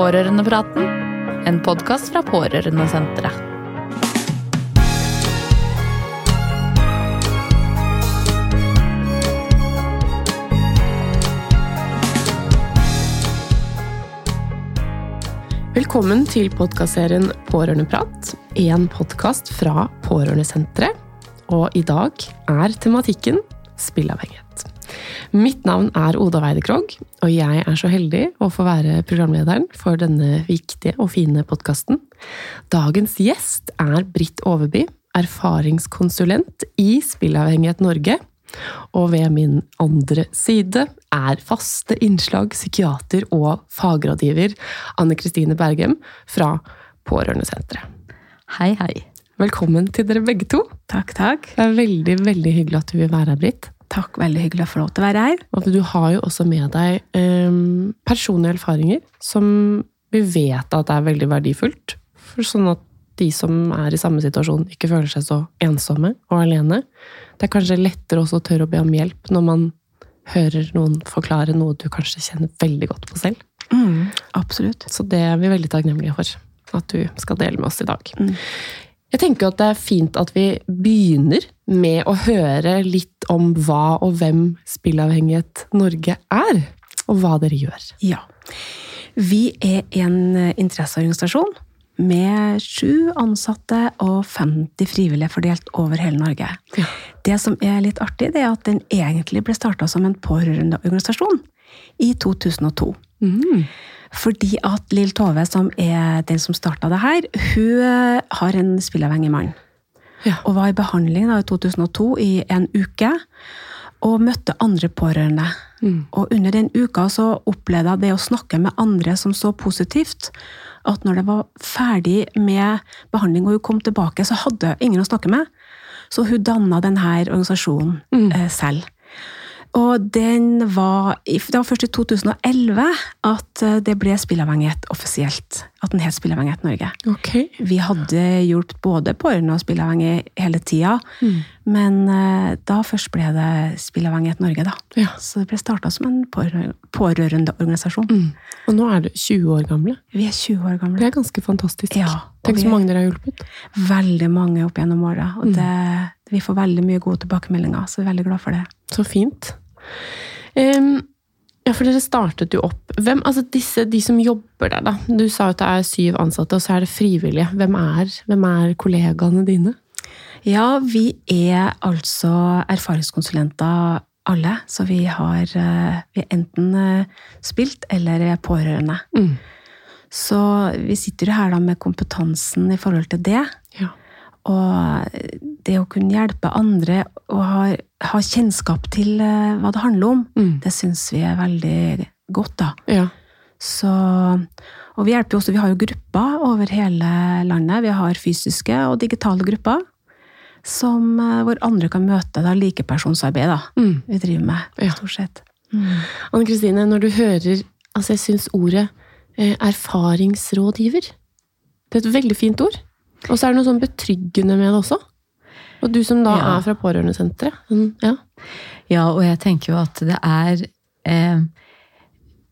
Pårørendepraten, en podkast fra Pårørendesenteret. Velkommen til podkastserien Pårørendeprat, en podkast fra Pårørendesenteret. Og i dag er tematikken spillavhengighet. Mitt navn er Oda Weide Krogh, og jeg er så heldig å få være programlederen for denne viktige og fine podkasten. Dagens gjest er Britt Overby, erfaringskonsulent i Spillavhengighet Norge. Og ved min andre side er faste innslag psykiater og fagrådgiver Anne Kristine Bergem fra Pårørendesenteret. Hei, hei. Velkommen til dere begge to. Takk, takk. Det er veldig veldig hyggelig at du vil være her, Britt. Takk, Veldig hyggelig å få lov til å være her. Og du har jo også med deg um, personlige erfaringer som vi vet at er veldig verdifullt. For sånn at de som er i samme situasjon, ikke føler seg så ensomme og alene. Det er kanskje lettere også å tørre å be om hjelp når man hører noen forklare noe du kanskje kjenner veldig godt på selv. Mm, absolutt. Så det er vi veldig takknemlige for. At du skal dele med oss i dag. Mm. Jeg tenker at det er fint at vi begynner med å høre litt om hva og hvem Spillavhengighet Norge er, og hva dere gjør. Ja. Vi er en interesseorganisasjon med sju ansatte og 50 frivillige fordelt over hele Norge. Ja. Det som er litt artig, det er at den egentlig ble starta som en pårørendeorganisasjon i 2002. Mm. Fordi at Lill Tove, som er den som starta det her, hun har en spillavhengig mann. Ja. Og var i behandling da, i 2002 i en uke. Og møtte andre pårørende. Mm. Og under den uka så opplevde jeg det å snakke med andre som så positivt. At når det var ferdig med behandling og hun kom tilbake, så hadde hun ingen å snakke med. Så hun danna denne organisasjonen Mm. eh, selv. Og den var, det var først i 2011 at eh, det ble spillavhengighet offisielt. At den het Spillavhengighet Norge. Okay. Vi hadde hjulpet både pårørende og spilleavhengige hele tida, Mm. men eh, da først ble det Spillavhengighet Norge, da. Ja. Så det ble starta som en pårø- pårørendeorganisasjon. Mm. Og nå er du 20 år gamle. Vi er 20 år gamle. Det er ganske fantastisk. Ja, Tenk så mange dere har hjulpet. Veldig mange opp gjennom åra. Og Mm. det, vi får veldig mye gode tilbakemeldinger, så vi er veldig glad for det. Så fint. Em, ja, for dere startet jo opp. Hvem, altså disse, de som jobber der, da. Du sa at det er syv ansatte, og så er det frivillige. Hvem er, hvem er kollegaene dine? Ja, vi er altså erfaringskonsulenter alle, så vi har eh, vi er enten eh, spilt eller er pårørende. Mm. Så vi sitter jo her da med kompetansen i forhold til det. Og det å kunne hjelpe andre og ha, ha kjennskap til eh, hva det handler om, Mm. det syns vi er veldig godt, da. ja. Så, og vi hjelper jo også, vi har jo grupper over hele landet. Vi har fysiske og digitale grupper. Som, eh, hvor andre kan møte da, likepersonsarbeid, da. Mm. Vi driver med, Ja. stort sett. Mm. Anne Kristine, når du hører Altså, jeg syns ordet eh, erfaringsrådgiver Det er et veldig fint ord. Og så er det noe sånn betryggende med det også. Og du som da Ja. er fra Pårørendesenteret. Mm, ja. Ja, og jeg tenker jo at det er eh,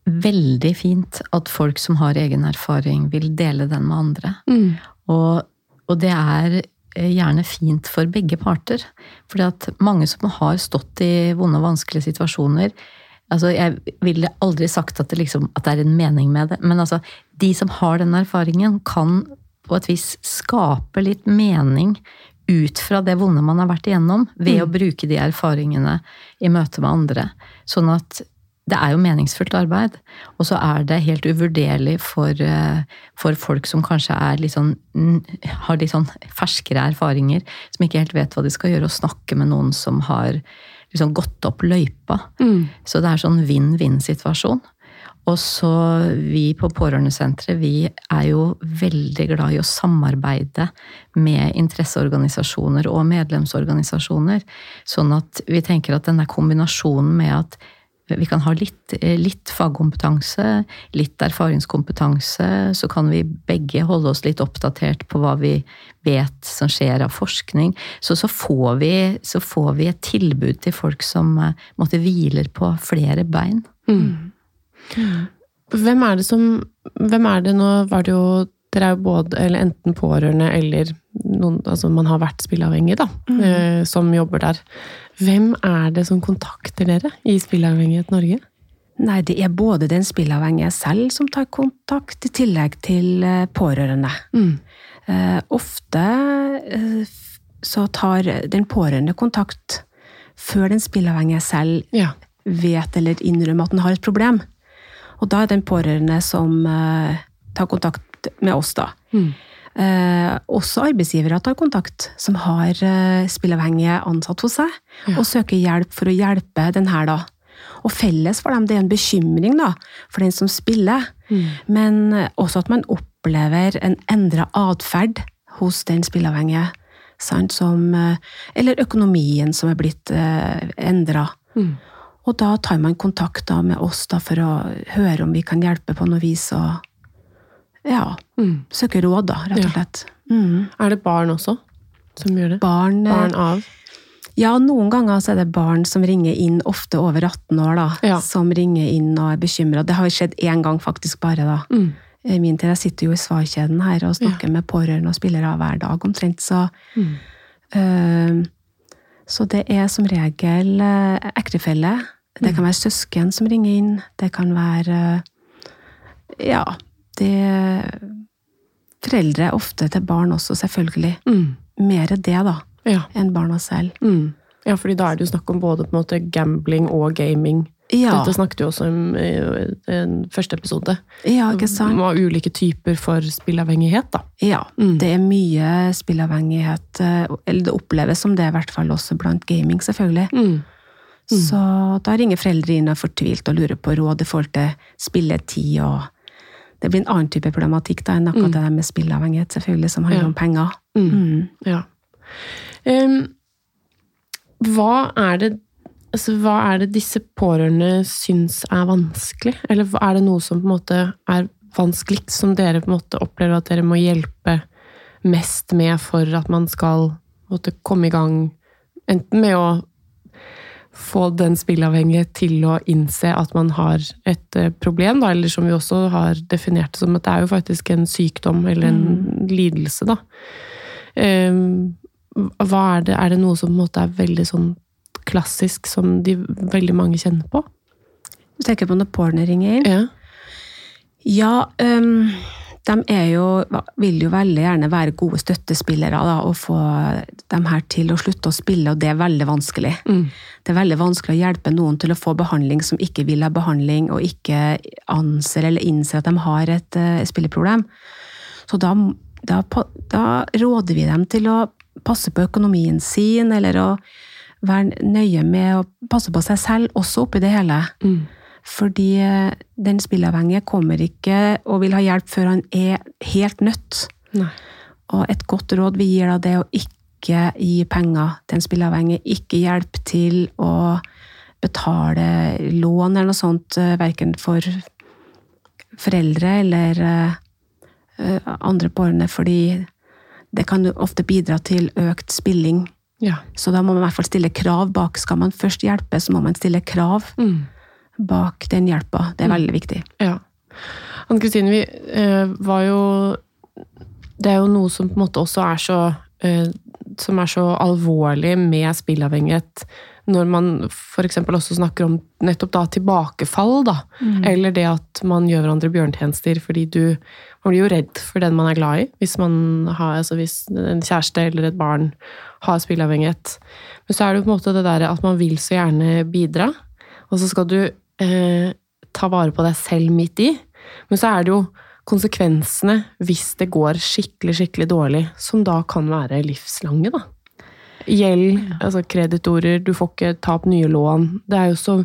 veldig fint at folk som har egen erfaring, vil dele den med andre. Mm. Og, og det er eh, gjerne fint for begge parter. Fordi at mange som har stått i vonde og vanskelige situasjoner altså Jeg ville aldri sagt at det, liksom, at det er en mening med det, men altså, de som har den erfaringen, kan på et vis skape litt mening ut fra det vonde man har vært igjennom, ved å bruke de erfaringene i møte med andre. Sånn at det er jo meningsfullt arbeid. Og så er det helt uvurderlig for, eh, for folk som kanskje er litt sånn, mm, har litt sånn ferskere erfaringer, som ikke helt vet hva de skal gjøre, å snakke med noen som har liksom gått opp løypa. Mm. Så det er sånn vinn-vinn-situasjon. Og så vi på Pårørendesenteret, vi er jo veldig glad i å samarbeide med interesseorganisasjoner og medlemsorganisasjoner. Sånn at vi tenker at denne kombinasjonen med at vi kan ha litt, litt fagkompetanse, litt erfaringskompetanse, så kan vi begge holde oss litt oppdatert på hva vi vet som skjer av forskning. Så, så, får, vi, så får vi et tilbud til folk som eh, måtte hviler på flere bein. Mm. Hvem er det som Hvem er det nå var det jo Dere er jo både eller enten pårørende eller noen Altså man har vært spilleavhengig, da, eh, som jobber der. Hvem er det som kontakter dere i Spilleavhengighet Norge? Nei, det er både den spilleavhengige selv som tar kontakt, i tillegg til pårørende. pårørende. Eh, ofte eh, så tar den pårørende kontakt før den spilleavhengige selv Ja. vet eller innrømmer at den har et problem. Og da er den pårørende som eh, tar kontakt med oss, da. Eh, også arbeidsgivere tar kontakt, som har eh, spillavhengige ansatt hos seg, og søker hjelp for å hjelpe den her, da. Og felles for dem, det er en bekymring da, for den som spiller, men eh, også at man opplever en endra atferd hos den spillavhengige. Sant, som, eh, eller økonomien som er blitt eh, endra. Og da tar man kontakt da med oss da for å høre om vi kan hjelpe på noe vis, og ja, søke råd, da, rett og slett. Mm. Er det barn også som gjør det? Barn, eh, Barn av? Ja, noen ganger så er det barn som ringer inn, ofte over 18 år, da, Ja. som ringer inn og er bekymra. Det har skjedd én gang, faktisk, bare, da. Mm. Min tid, jeg sitter jo i svarkjeden her og snakker med pårørende og spillere hver dag, omtrent, så Mm. eh, Så det er som regel eh, ektefelle. Det Mm. kan være søsken som ringer inn. Det kan være eh, Ja, det Foreldre ofte til barn også, selvfølgelig. Mm. Mer det, da, Ja. enn barna selv. Mm. ja, fordi da er det jo snakk om både på en måte gambling og gaming. Ja, Dette snakket vi også om i den første episode. ja ikke sant? Om ulike typer for spillavhengighet, da. Ja, Mm. det er mye spillavhengighet, eh, eller det oppleves som det, i hvert fall også blant gaming, selvfølgelig. Mm. Så da ringer foreldre inn og er fortvilt og lurer på råd i forhold til spilletid og Det blir en annen type problematikk da, enn akkurat det der med spillavhengighet, selvfølgelig, som handler Ja. om penger. Mm. Mm. Ja. Um, hva er det altså, Hva er det disse pårørende syns er vanskelig? Eller er det noe som på en måte er vanskelig, som dere på en måte opplever at dere må hjelpe mest med for at man skal måte, komme i gang, enten med å få den spillavhengige til å innse at man har et eh, problem, da, eller som vi også har definert det som at det er jo faktisk en sykdom eller en lidelse, da. Um, er det, er det noe som på en måte er veldig sånn klassisk, som de veldig mange kjenner på? Du tenker på når porno ringer? Ja. Ja, øhm, de er jo, vil jo veldig gjerne være gode støttespillere da, og få dem her til å slutte å spille, og det er veldig vanskelig. Mm. Det er veldig vanskelig å hjelpe noen til å få behandling som ikke vil ha behandling, og ikke anser eller innser at de har et uh, spilleproblem. Så da, da, da råder vi dem til å passe på økonomien sin, eller å være nøye med å passe på seg selv, også oppi det hele. Mm. Fordi eh, den spilleavhengige kommer ikke og vil ha hjelp før han er helt nødt. Nei. Og et godt råd vi gir da, det er å ikke gi penger til en spillavhengig. Ikke hjelp til å betale lån eller noe sånt, eh, verken for foreldre eller eh, andre pårørende, fordi det kan jo ofte bidra til økt spilling. Ja. Så da må man i hvert fall stille krav bak. Skal man først hjelpe, så må man stille krav Mm. Bak den hjelpa. Det er veldig viktig. Ja. Anne Kristine, vi eh, var jo Det er jo noe som på en måte også er så eh, Som er så alvorlig med spillavhengighet. Når man f.eks. også snakker om nettopp da tilbakefall, da. Eller det at man gjør hverandre bjørntjenester fordi du Man blir jo redd for den man er glad i. Hvis, man har, altså hvis en kjæreste eller et barn har spillavhengighet. Men så er det jo på en måte det der at man vil så gjerne bidra. Og så skal du eh, ta vare på deg selv midt i. Men så er det jo konsekvensene hvis det går skikkelig, skikkelig dårlig, som da kan være livslange, da. Gjeld, altså kreditorer, du får ikke ta opp nye lån. Det er jo så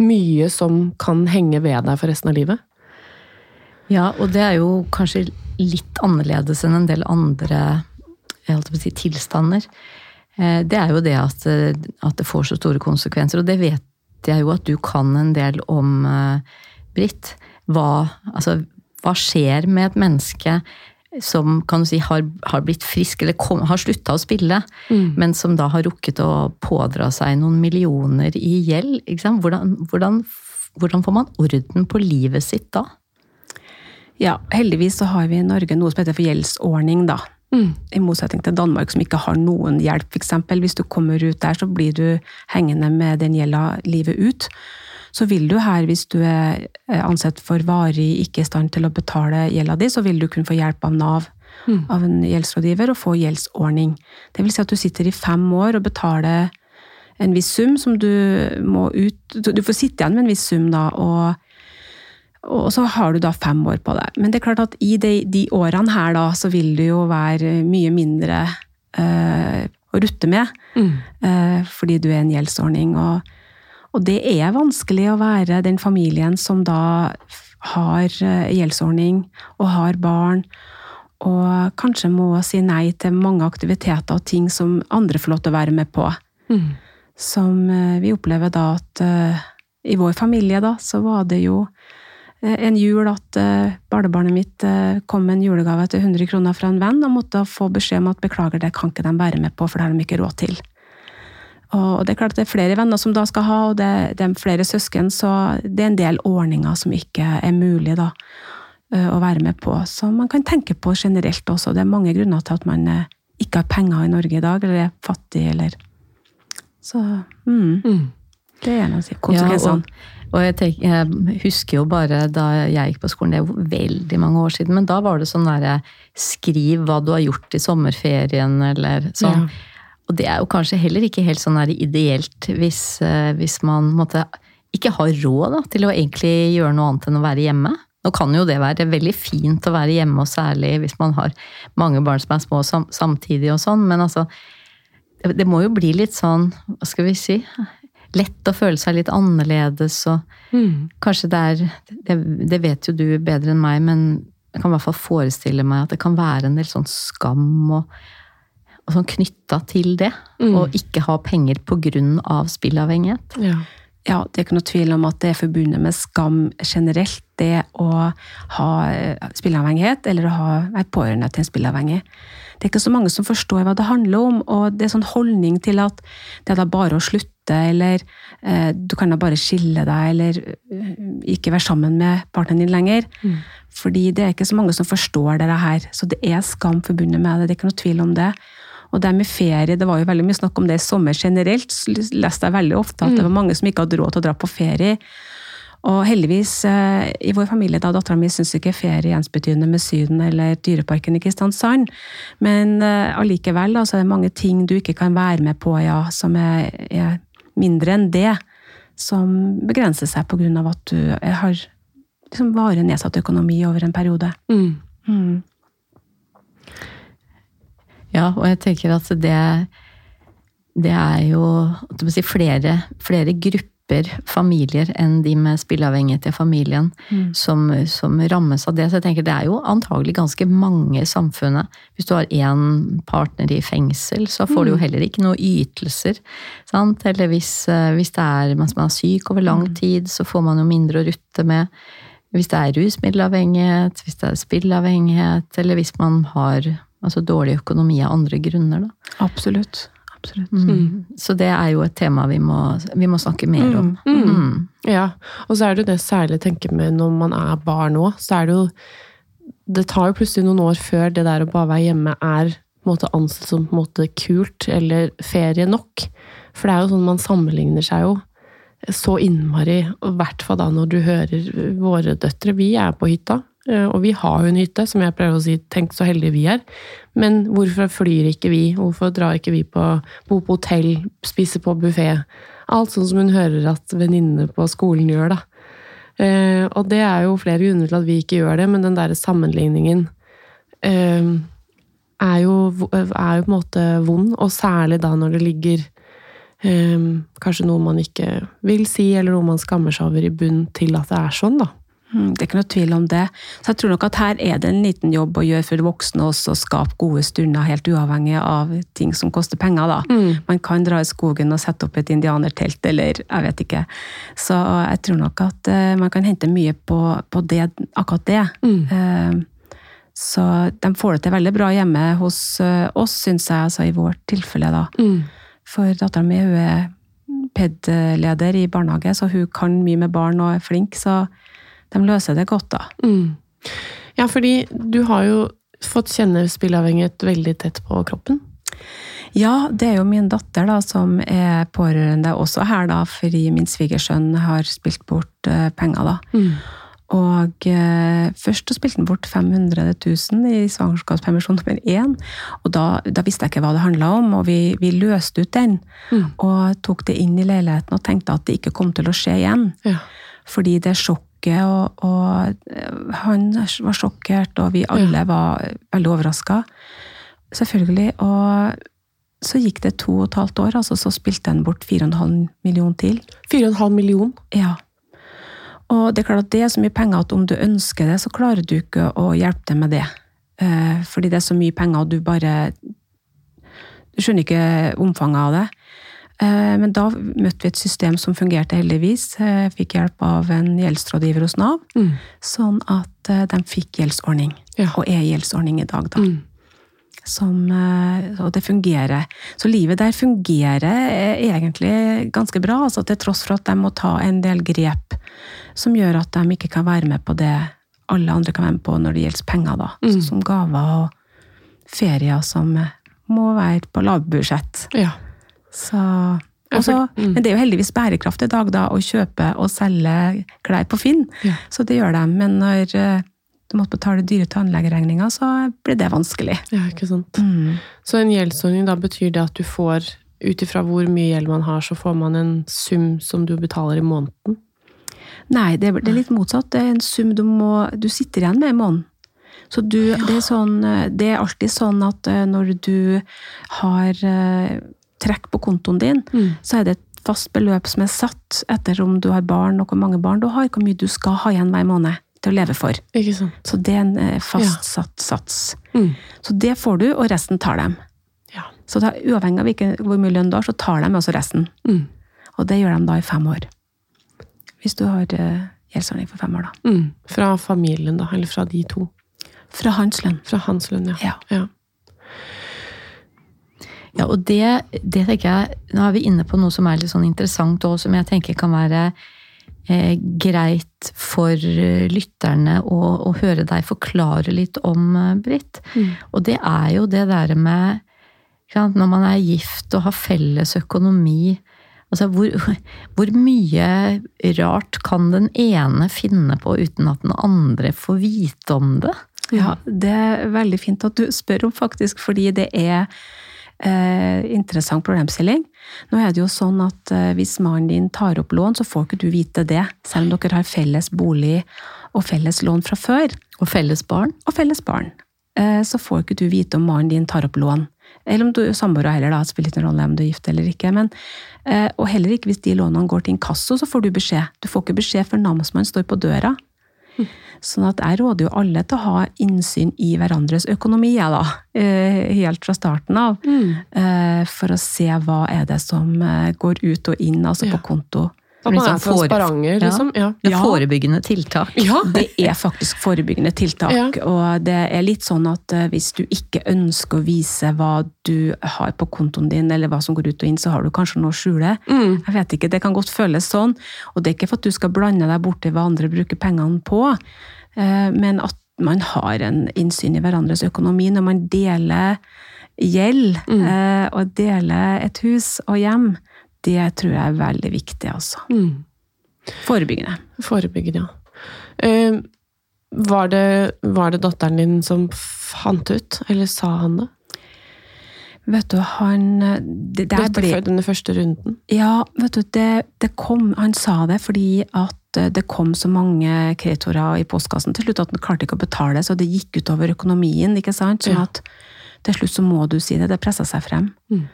mye som kan henge ved deg for resten av livet. Ja, og det er jo kanskje litt annerledes enn en del andre si, tilstander. Eh, Det er jo det at, eh, at det får så store konsekvenser, og det vet jeg jo at du kan en del om, eh, Britt. Hva, altså, hva skjer med et menneske som kan du si, har, har blitt frisk, eller kom, har slutta å spille, men som da har rukket å pådra seg noen millioner i gjeld? Hvordan, hvordan, hvordan får man orden på livet sitt da? Ja, heldigvis så har vi i Norge noe som heter for gjeldsordning, da. Mm. I motsetning til Danmark, som ikke har noen hjelp, f.eks. Hvis du kommer ut der, så blir du hengende med den gjelda livet ut. Så vil du her, hvis du er ansett for varig ikke i stand til å betale gjelda di, så vil du kunne få hjelp av Nav, Mm. av en gjeldsrådgiver, og få gjeldsordning. Det vil si at du sitter i fem år og betaler en viss sum som du må ut Du får sitte igjen med en viss sum, da, og og så har du da fem år på deg. Men det er klart at i de, de årene her, da, så vil du jo være mye mindre eh, å rutte med. Mm. eh, fordi du er en gjeldsordning. Og, og det er vanskelig å være den familien som da har eh, gjeldsordning og har barn. Og kanskje må si nei til mange aktiviteter og ting som andre får lov til å være med på. Mm. Som eh, vi opplever da at eh, i vår familie da, så var det jo en jul at eh, barnebarnet mitt eh, kom med en julegave til 100 kroner fra en venn, og måtte få beskjed om at beklager, det kan ikke de være med på, for det har de ikke råd til. Og det er klart at det er flere venner som da skal ha, og det, er flere søsken, så det er en del ordninger som ikke er mulig da, eh, å være med på. Så man kan tenke på generelt også. Det er mange grunner til at man eh, ikke har penger i Norge i dag, eller er fattig, eller Så mm, Mm. det er en av konsekvensene. Ja, og, jeg, tenk, jeg husker jo bare da jeg gikk på skolen, det er veldig mange år siden, men da var det sånn derre Skriv hva du har gjort i sommerferien, eller sånn. Ja. Og det er jo kanskje heller ikke helt sånn der ideelt hvis, eh, hvis man måtte, ikke har råd da, til å egentlig gjøre noe annet enn å være hjemme. Nå kan jo det være veldig fint å være hjemme, og særlig hvis man har mange barn som er små samtidig og sånn, men altså det, det må jo bli litt sånn, hva skal vi si, lett å føle seg litt annerledes og Mm. Kanskje det er det, det vet jo du bedre enn meg, men jeg kan i hvert fall forestille meg at det kan være en del sånn skam og, og sånn knytta til det. Mm. Og ikke ha penger av spillavhengighet. Ja. Ja, det er ikke noe tvil om at det er forbundet med skam generelt, det å ha spillavhengighet spilleavhengighet, eller å ha, være pårørende til en spilleavhengig. Det er ikke så mange som forstår hva det handler om, og det er sånn holdning til at det er da bare å slutte, eller eh, du kan da bare skille deg, eller eh, ikke være sammen med partneren din lenger. Mm. Fordi det er ikke så mange som forstår det her, så det er skam forbundet med det, det er ikke noe tvil om det. Og det med ferie, det var jo veldig mye snakk om det i sommer generelt. leste jeg veldig ofte at det var mange som ikke hadde råd til å dra på ferie. Og heldigvis, eh, i vår familie, da dattera mi syns ikke ferie er ensbetydende med Syden eller Dyreparken i Kristiansand. Men eh, allikevel, da, så er det mange ting du ikke kan være med på, ja, som er, er mindre enn det. Som begrenser seg av at du har liksom varig nedsatt økonomi over en periode. Mm. Mm. Ja, og jeg tenker at det, det er jo si, flere, flere grupper, familier, enn de med spilleavhengighet i familien, Mm. som, som rammes av det. Så jeg tenker det er jo antagelig ganske mange i samfunnet. Hvis du har én partner i fengsel, så får du jo heller ikke noe ytelser. Sant? Eller hvis, eh, hvis det er mens man er syk over lang tid, så får man jo mindre å rutte med. Hvis det er rusmiddelavhengighet, hvis det er spillavhengighet, eller hvis man har altså dårlig økonomi av andre grunner. Da. Absolutt. Absolutt. Mm. Så det er jo et tema vi må, vi må snakke mer om. Mm. Mm. Ja, og så er det jo det særlig tenker med når man er barn òg, så er det jo Det tar jo plutselig noen år før det der å bare være hjemme er på en måte ansett som på en måte kult eller ferie nok. For det er jo sånn man sammenligner seg jo så innmari, i hvert fall da når du hører våre døtre. Vi er på hytta, og vi har jo en hytte, som jeg pleier å si, tenk så heldige vi er. Men hvorfor flyr ikke vi? Hvorfor drar ikke vi på, på hotell, spise på buffé? Alt sånn som hun hører at venninnene på skolen gjør, da. Eh, og det er jo flere grunner til at vi ikke gjør det, men den der sammenligningen eh, er, jo, er jo på en måte vond, og særlig da når det ligger eh, kanskje noe man ikke vil si, eller noe man skammer seg over i bunn til at det er sånn, da. Mm, Det er ikke noe tvil om det. Så jeg tror nok at her er det en liten jobb å gjøre for voksne også, å skape gode stunder, helt uavhengig av ting som koster penger, da. Man kan dra i skogen og sette opp et indianertelt, eller jeg vet ikke. Så jeg tror nok at uh, man kan hente mye på, på det, akkurat det. Eh, så de får det til veldig bra hjemme hos uh, oss, syns jeg, altså i vårt tilfelle, da. For dattera mi hun er PED-leder i barnehage, så hun kan mye med barn og er flink, så de løser det godt, da. Mm. Ja, fordi du har jo fått kjenne spilleavhengighet veldig tett på kroppen. Ja, det er jo min datter da, som er pårørende også her, da, fordi min svigersønn har spilt bort uh, penger. da. Mm. Og eh, først så spilte han bort 500 000 i svangerskapspermisjon nummer én. Og da, da, visste jeg ikke hva det handla om, og vi, vi, løste ut den. Mm. Og tok det inn i leiligheten og tenkte at det ikke kom til å skje igjen. Ja. Fordi det sjokket, og, og, eh, han var sjokkert, og vi alle var veldig overraska. Selvfølgelig. Og så gikk det to og et halvt år, altså så spilte han bort 4,5 million til. 4,5 million. Ja. Og det er klart at det er så mye penger at om du ønsker det, så klarer du ikke å hjelpe deg med det. Eh, fordi det er så mye penger, og du bare Du skjønner ikke omfanget av det. Eh, men da møtte vi et system som fungerte heldigvis. Eh, Jeg fikk hjelp av en gjeldsrådgiver hos Nav, Mm. sånn at eh, de fikk gjeldsordning. Ja. Og er gjeldsordning i dag, da. Mm. Som, og det fungerer. Så livet der fungerer egentlig ganske bra, altså til tross for at de må ta en del grep som gjør at de ikke kan være med på det alle andre kan være med på når det gjelder penger, da. Mm. Så, som gaver og ferier som må være på lavbudsjett. Ja. Så, Ja, og så- mm. Men det er jo heldigvis bærekraft i dag, da, å kjøpe og selge klær på Finn. Ja. Så det gjør de. Men når eh, du måtte betale dyre tannlegeregninger, så ble det vanskelig. ja, ikke sant. Mm. Så en gjeldsordning, da betyr det at du får, ut ifra hvor mye gjeld man har, så får man en sum som du betaler i måneden? Nei, det det er litt motsatt. Det er en sum du må Du sitter igjen med i måneden. Så du, det, er sånn, det er alltid sånn at eh, når du har eh, trekk på kontoen din, Mm. så er det et fast beløp som er satt etter om du har barn, og hvor mange barn du har, hvor mye du skal ha igjen hver måned til å leve for. Ikke. Så det er en fastsatt fastsatt sats. Mm. Så det får du, og resten tar dem. Ja. Så da, uavhengig av hvilken, hvor mye lønn du har, så tar de også resten. Mm. Og det gjør de da i fem år. Hvis du har uh, gjeldsordning for fem år, da. Mm. Fra familien, da, eller fra de to? Fra hans lønn. Fra hans lønn, ja. Ja. Ja. Og det, det tenker jeg Nå er vi inne på noe som er litt sånn interessant og som jeg tenker kan være eh, greit for eh, lytterne å, å høre deg forklare litt om, eh, Britt. Mm. Og det er jo det der med sant, Når man er gift og har felles økonomi Altså, hvor, hvor mye rart kan den ene finne på uten at den andre får vite om det? Ja, det er veldig fint at du spør om, faktisk, fordi det er eh, interessant problemstilling. Nå er det jo sånn at eh, hvis mannen din tar opp lån, så får ikke du vite det, selv om dere har felles bolig og felles lån fra før, Og felles barn? og felles barn. Eh, så får ikke du vite om mannen din tar opp lån. Eller om du er samboere heller, da, det spiller ikke noen rolle om du er gift eller ikke. Men, eh, og heller ikke hvis de lånene går til inkasso, så får du beskjed. Du får ikke beskjed før namsmannen står på døra. Sånn at jeg råder jo alle til å ha innsyn i hverandres økonomi, da. eh, Helt fra starten av. Mm. Eh, For å se hva er det som eh, går ut og inn, altså på konto. At man Liksom er transparenter, fore- liksom. Ja. Det er forebyggende tiltak. Ja. Det er faktisk forebyggende tiltak. Ja. Og det er litt sånn at eh, hvis du ikke ønsker å vise hva du har på kontoen din, eller hva som går ut og inn, så har du kanskje noe å skjule. Mm. Jeg vet ikke, Det kan godt føles sånn. Og det er ikke for at du skal blande deg borti hva andre bruker pengene på, eh, men at man har en innsyn i hverandres økonomi når man deler gjeld Mm. eh, og deler et hus og hjem. Det tror jeg er veldig viktig, altså. Mm. Forebyggende. Forebyggende, ja. Uh, var, det, var det datteren din som fant ut, eller sa han det? Vet du, han det, der Dette ble, før denne første runden? Ja, vet du, det, det kom Han sa det fordi at eh, det kom så mange kreditorer i postkassen til slutt at han klarte ikke å betale, så det gikk utover økonomien, ikke sant? Sånn at til slutt så må du si det. Det pressa seg frem. Mm.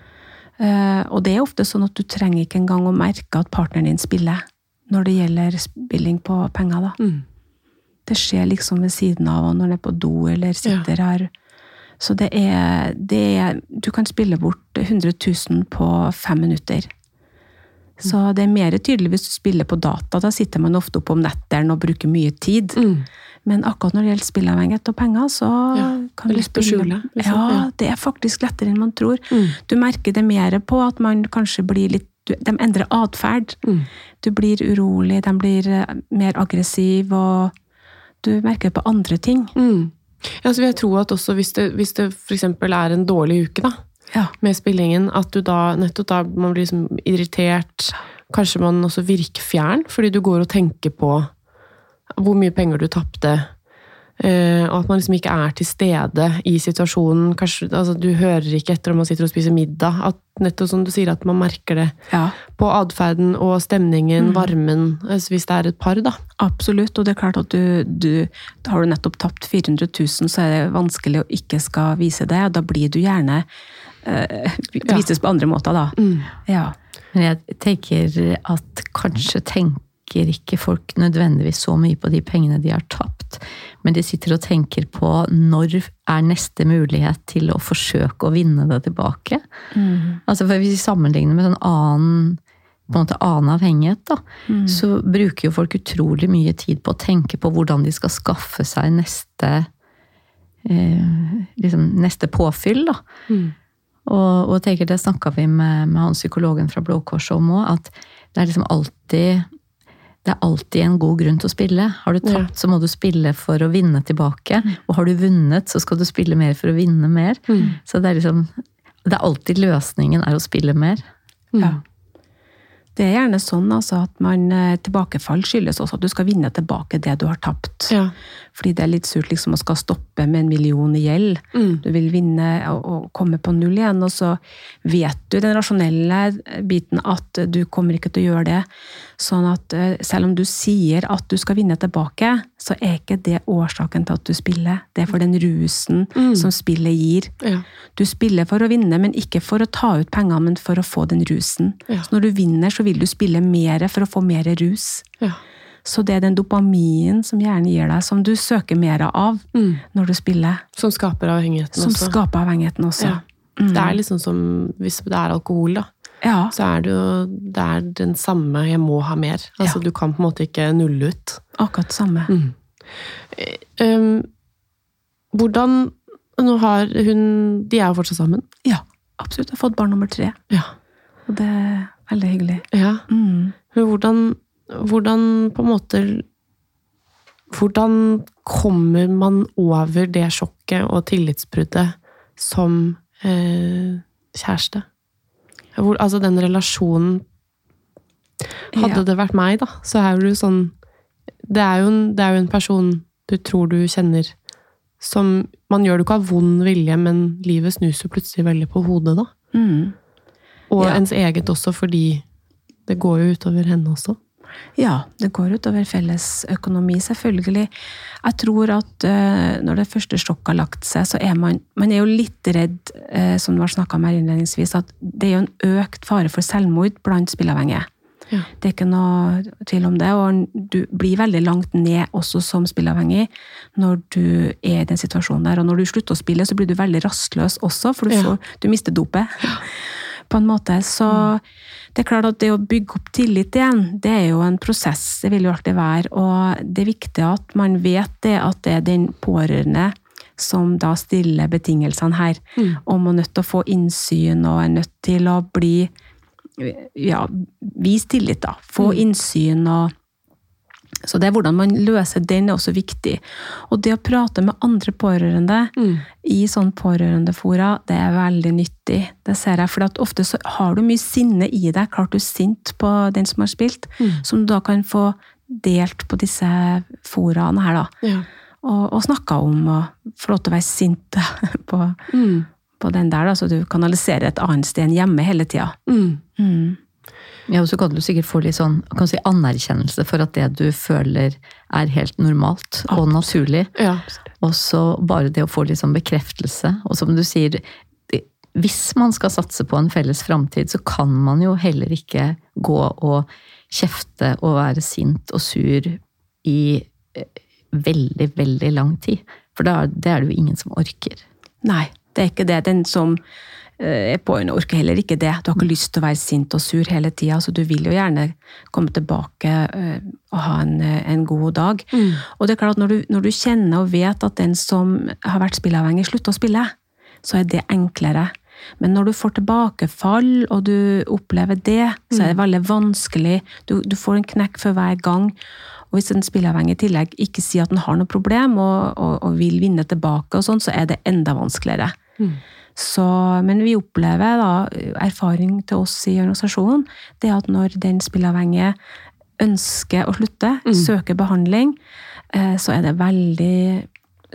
Eh, og det er ofte sånn at du trenger ikke engang å merke at partneren din spiller, når det gjelder spilling på penger, da. Mm. Det skjer liksom ved siden av, og når det er på do eller sitter her. Så det er, det er Du kan spille bort 100 000 på fem minutter. Så det er mer tydelig hvis du spiller på data. Da sitter man ofte oppe om nettene og bruker mye tid. Mm. Men akkurat når det gjelder spillavhengighet og penger, så Ja, kan du spille skjule, liksom. Ja, det er faktisk lettere enn man tror. Mm. Du merker det mer på at man kanskje blir litt du- De endrer atferd. Mm. Du blir urolig, de blir eh, mer aggressiv, og Du merker det på andre ting. Mm. Ja, så vil jeg tro at også hvis det, hvis det f.eks. er en dårlig uke da, Ja. med spillingen, at du da nettopp da man blir liksom irritert. Kanskje man også virker fjern, fordi du går og tenker på hvor mye penger du tapte. Uh, og at man liksom ikke er til stede i situasjonen. Kanskje, altså, du hører ikke etter om man sitter og spiser middag. At nettopp som du sier, at man merker det ja. på atferden og stemningen, varmen, altså, hvis det er et par, da. Absolutt, og det er klart at du, du da Har du nettopp tapt 400 000, så er det vanskelig å ikke skal vise det. og Da blir du gjerne uh, vises på andre måter, da. Ja. Men jeg tenker at kanskje tenker ikke folk nødvendigvis så mye på de pengene de har tapt, men de sitter og tenker på når er neste mulighet til å forsøke å vinne det tilbake. Altså for Hvis vi sammenligner med sånn annen på en måte annen avhengighet, da, så bruker jo folk utrolig mye tid på å tenke på hvordan de skal skaffe seg neste eh, liksom neste påfyll. da. Og, og tenker, det snakka vi med, med han psykologen fra Blå Kors om òg, at det er liksom alltid det er alltid en god grunn til å spille. Har du tapt, så må du spille for å vinne tilbake. Og har du vunnet, så skal du spille mer for å vinne mer. Så det er liksom Det er alltid løsningen er å spille mer. Ja. Det er gjerne sånn altså, at man eh, tilbakefall skyldes også at du skal vinne tilbake det du har tapt. Ja. Fordi det er litt surt liksom å skal stoppe med en million i gjeld. Du vil vinne og, og komme på null igjen, og så vet du den rasjonelle biten at du kommer ikke til å gjøre det. Sånn at eh, selv om du sier at du skal vinne tilbake, så er ikke det årsaken til at du spiller. Det er for den rusen som spillet gir. Ja. Du spiller for å vinne, men ikke for å ta ut penger, men for å få den rusen. Ja. Så når du vinner, så vil du spille mer for å få mer rus. Ja. Så det er den dopaminen som hjernen gir deg, som du søker mer av når du spiller, Som skaper avhengigheten som også. skaper avhengigheten også. Ja. Det er liksom som hvis det er alkohol, da. Ja. Så er det jo det er den samme 'jeg må ha mer'. Altså Ja. Du kan på en måte ikke nulle ut. akkurat samme. Um, hvordan Nå har hun De er jo fortsatt sammen. Ja, absolutt. Jeg har fått barn nummer tre, Ja. og det er veldig hyggelig. ja. Mm. Men hvordan, hvordan på en måte Hvordan kommer man over det sjokket og tillitsbruddet som eh, kjæreste? Hvor, altså den relasjonen Hadde Ja. det vært meg, da, så er du sånn det er, jo en, det er jo en person du tror du kjenner som Man gjør det ikke av vond vilje, men livet snus jo plutselig veldig på hodet, da. Mm. Og Ja. ens eget også, fordi det går jo utover henne også. Ja, det går utover felles økonomi, selvfølgelig. Jeg tror at uh, når det første sjokket har lagt seg, så er man, man er jo litt redd, uh, som det var snakka om her innledningsvis, at det er jo en økt fare for selvmord blant spilleavhengige. Ja. Det er ikke noe tvil om det, og du blir veldig langt ned også som spilleavhengig når du er i den situasjonen der. Og når du slutter å spille, så blir du veldig rastløs også, for du, Ja. får, du mister dopet. På en måte. Så det er klart at det å bygge opp tillit igjen, det er jo en prosess. Det vil jo alltid være. Og det er viktig at man vet det, at det er den pårørende som da stiller betingelsene her, og man er nødt til å få innsyn og er nødt til å bli ja, vis tillit, da. Få innsyn og Så det er hvordan man løser den, er også viktig. Og det å prate med andre pårørende i sånn pårørendefora, det er veldig nyttig. Det ser jeg, for at ofte så har du mye sinne i deg. Klart du er sint på den som har spilt, som du da kan få delt på disse foraene her, da. Ja. Og, og snakka om, og få lov til å være sint på, på den der, da, så du kanaliserer et annet sted enn hjemme hele tida. Mm. Ja, og så kan du sikkert få litt sånn kan si, anerkjennelse for at det du føler er helt normalt og naturlig. Ja. Og så bare det å få litt sånn bekreftelse. Og som du sier, hvis man skal satse på en felles framtid, så kan man jo heller ikke gå og kjefte og være sint og sur i eh, veldig, veldig lang tid. For det er det jo ingen som orker. Nei, det er ikke det. Den som eh, på en orker heller ikke det. Du har ikke lyst til å være sint og sur hele tida, så du vil jo gjerne komme tilbake eh, og ha en, eh, en god dag. Og det er klart at når du, når du kjenner og vet at den som har vært spilleavhengig, slutter å spille, så er det enklere. Men når du får tilbakefall, og du opplever det, så er det veldig vanskelig. Du, du får en knekk for hver gang. Og hvis en spilleavhengig i tillegg ikke sier at den har noe problem og, og, og vil vinne tilbake, og sånn, så er det enda vanskeligere. Så, men vi opplever da, erfaring til oss i organisasjonen, det at når den spilleavhengige ønsker å slutte, søker behandling, eh, så er det veldig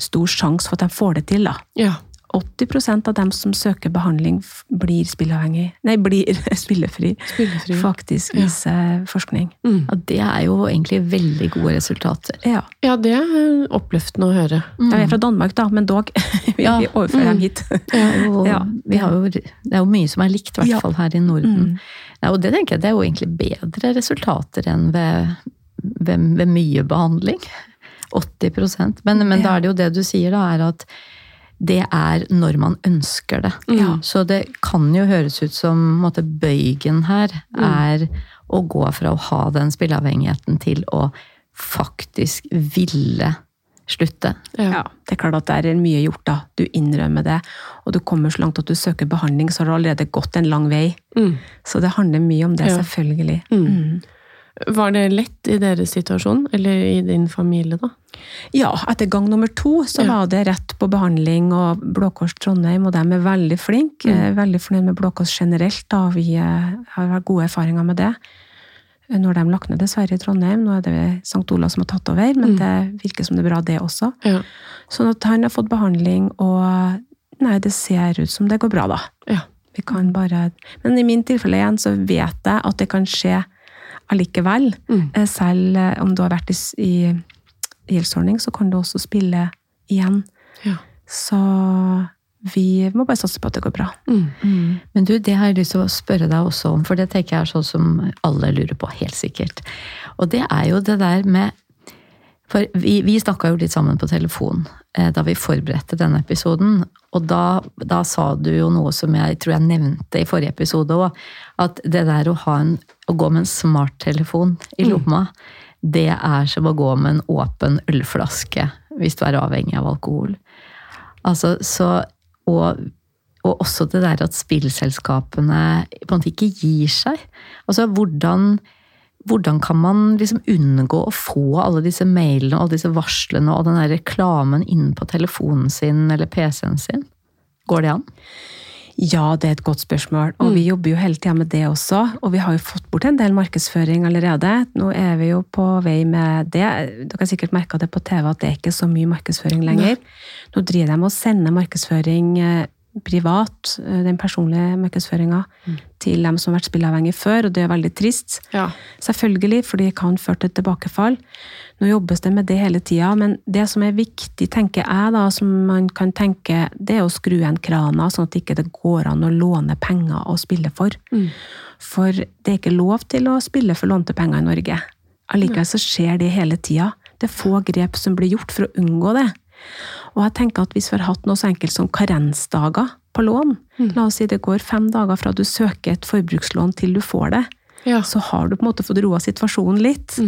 stor sjanse for at de får det til. da. Ja. 80% av dem som søker behandling, blir spilleavhengig. Nei, blir spillefri. Spillefri, ja. Faktisk viser forskning. Mm. Og det er jo egentlig veldig gode resultater. Ja. Ja, det er oppløftende å høre. De er fra Danmark, da, men dog. Vi Ja. overfører dem hit. Ja. vi har jo, det er jo mye som er likt, i hvert Ja. fall her i Norden. Mm. Ja, og det tenker jeg det er jo egentlig bedre resultater enn ved, ved, ved mye behandling. 80% Men, men da er det jo det du sier, da, er at det er når man ønsker det. Ja. Så det kan jo høres ut som måtte, bøygen her er å gå fra å ha den spilleavhengigheten til å faktisk ville slutte. Ja, det er klart at det er mye gjort, da. Du innrømmer det, og du kommer så langt at du søker behandling, så har du allerede gått en lang vei. Mm. Så det handler mye om det, Ja. selvfølgelig. Mm. Var det lett i deres situasjon, eller i din familie, da? Ja, etter gang nummer to så Ja. var det rett på behandling, og Blå Kors Trondheim, og de er veldig flinke. Mm. Er Veldig fornøyd med Blå Kors generelt, da. Vi eh, har gode erfaringer med det. Når de lagt ned dessverre i Trondheim, nå er det St. Olav som har tatt over, men Mm. det virker som det er bra, det også. Ja. Sånn at han har fått behandling, og nei, det ser ut som det går bra, da. Ja. Vi kan bare Men i min tilfelle igjen, så vet jeg at det kan skje allikevel. Mm. Eh, Selv eh, om du har vært i, i gjeldsordning, så kan du også spille igjen. Ja. Så vi må bare satse på at det går bra. Mm. Men du, det har jeg lyst til å spørre deg også om, for det tenker jeg er sånn som alle lurer på, helt sikkert. Og det er jo det der med For vi, vi snakka jo litt sammen på telefon da vi forberedte denne episoden. Og da, da sa du jo noe som jeg tror jeg nevnte i forrige episode òg. At det der å, ha en, å gå med en smarttelefon i lomma, det er som å gå med en åpen ølflaske hvis du er avhengig av alkohol. Altså, så, og, og også det der at spillselskapene på en måte ikke gir seg. Altså, hvordan, hvordan kan man liksom unngå å få alle disse mailene og alle disse varslene og den der reklamen inne på telefonen sin eller PC-en sin? Går det an? Ja, det er et godt spørsmål. Og vi jobber jo hele tida med det også. Og vi har jo fått bort en del markedsføring allerede. Nå er vi jo på vei med det. Dere har sikkert merka det på TV at det er ikke så mye markedsføring lenger. Nå driver de med å sende markedsføring eh, privat, eh, den personlige markedsføringa, til dem som har vært spilleavhengige før, og det er veldig trist. Ja. Selvfølgelig, for det kan føre til tilbakefall. Nå jobbes det med det hele tida, men det som er viktig, tenker jeg, da, som man kan tenke, det er å skru igjen krana, sånn at det ikke går an å låne penger å spille for. For det er ikke lov til å spille for lånte penger i Norge. Allikevel så skjer det hele tida. Det er få grep som blir gjort for å unngå det. Og jeg tenker at hvis vi har hatt noe så enkelt som karensdager på lån, la oss si det går fem dager fra du søker et forbrukslån til du får det, Ja. så har du på en måte fått roa situasjonen litt.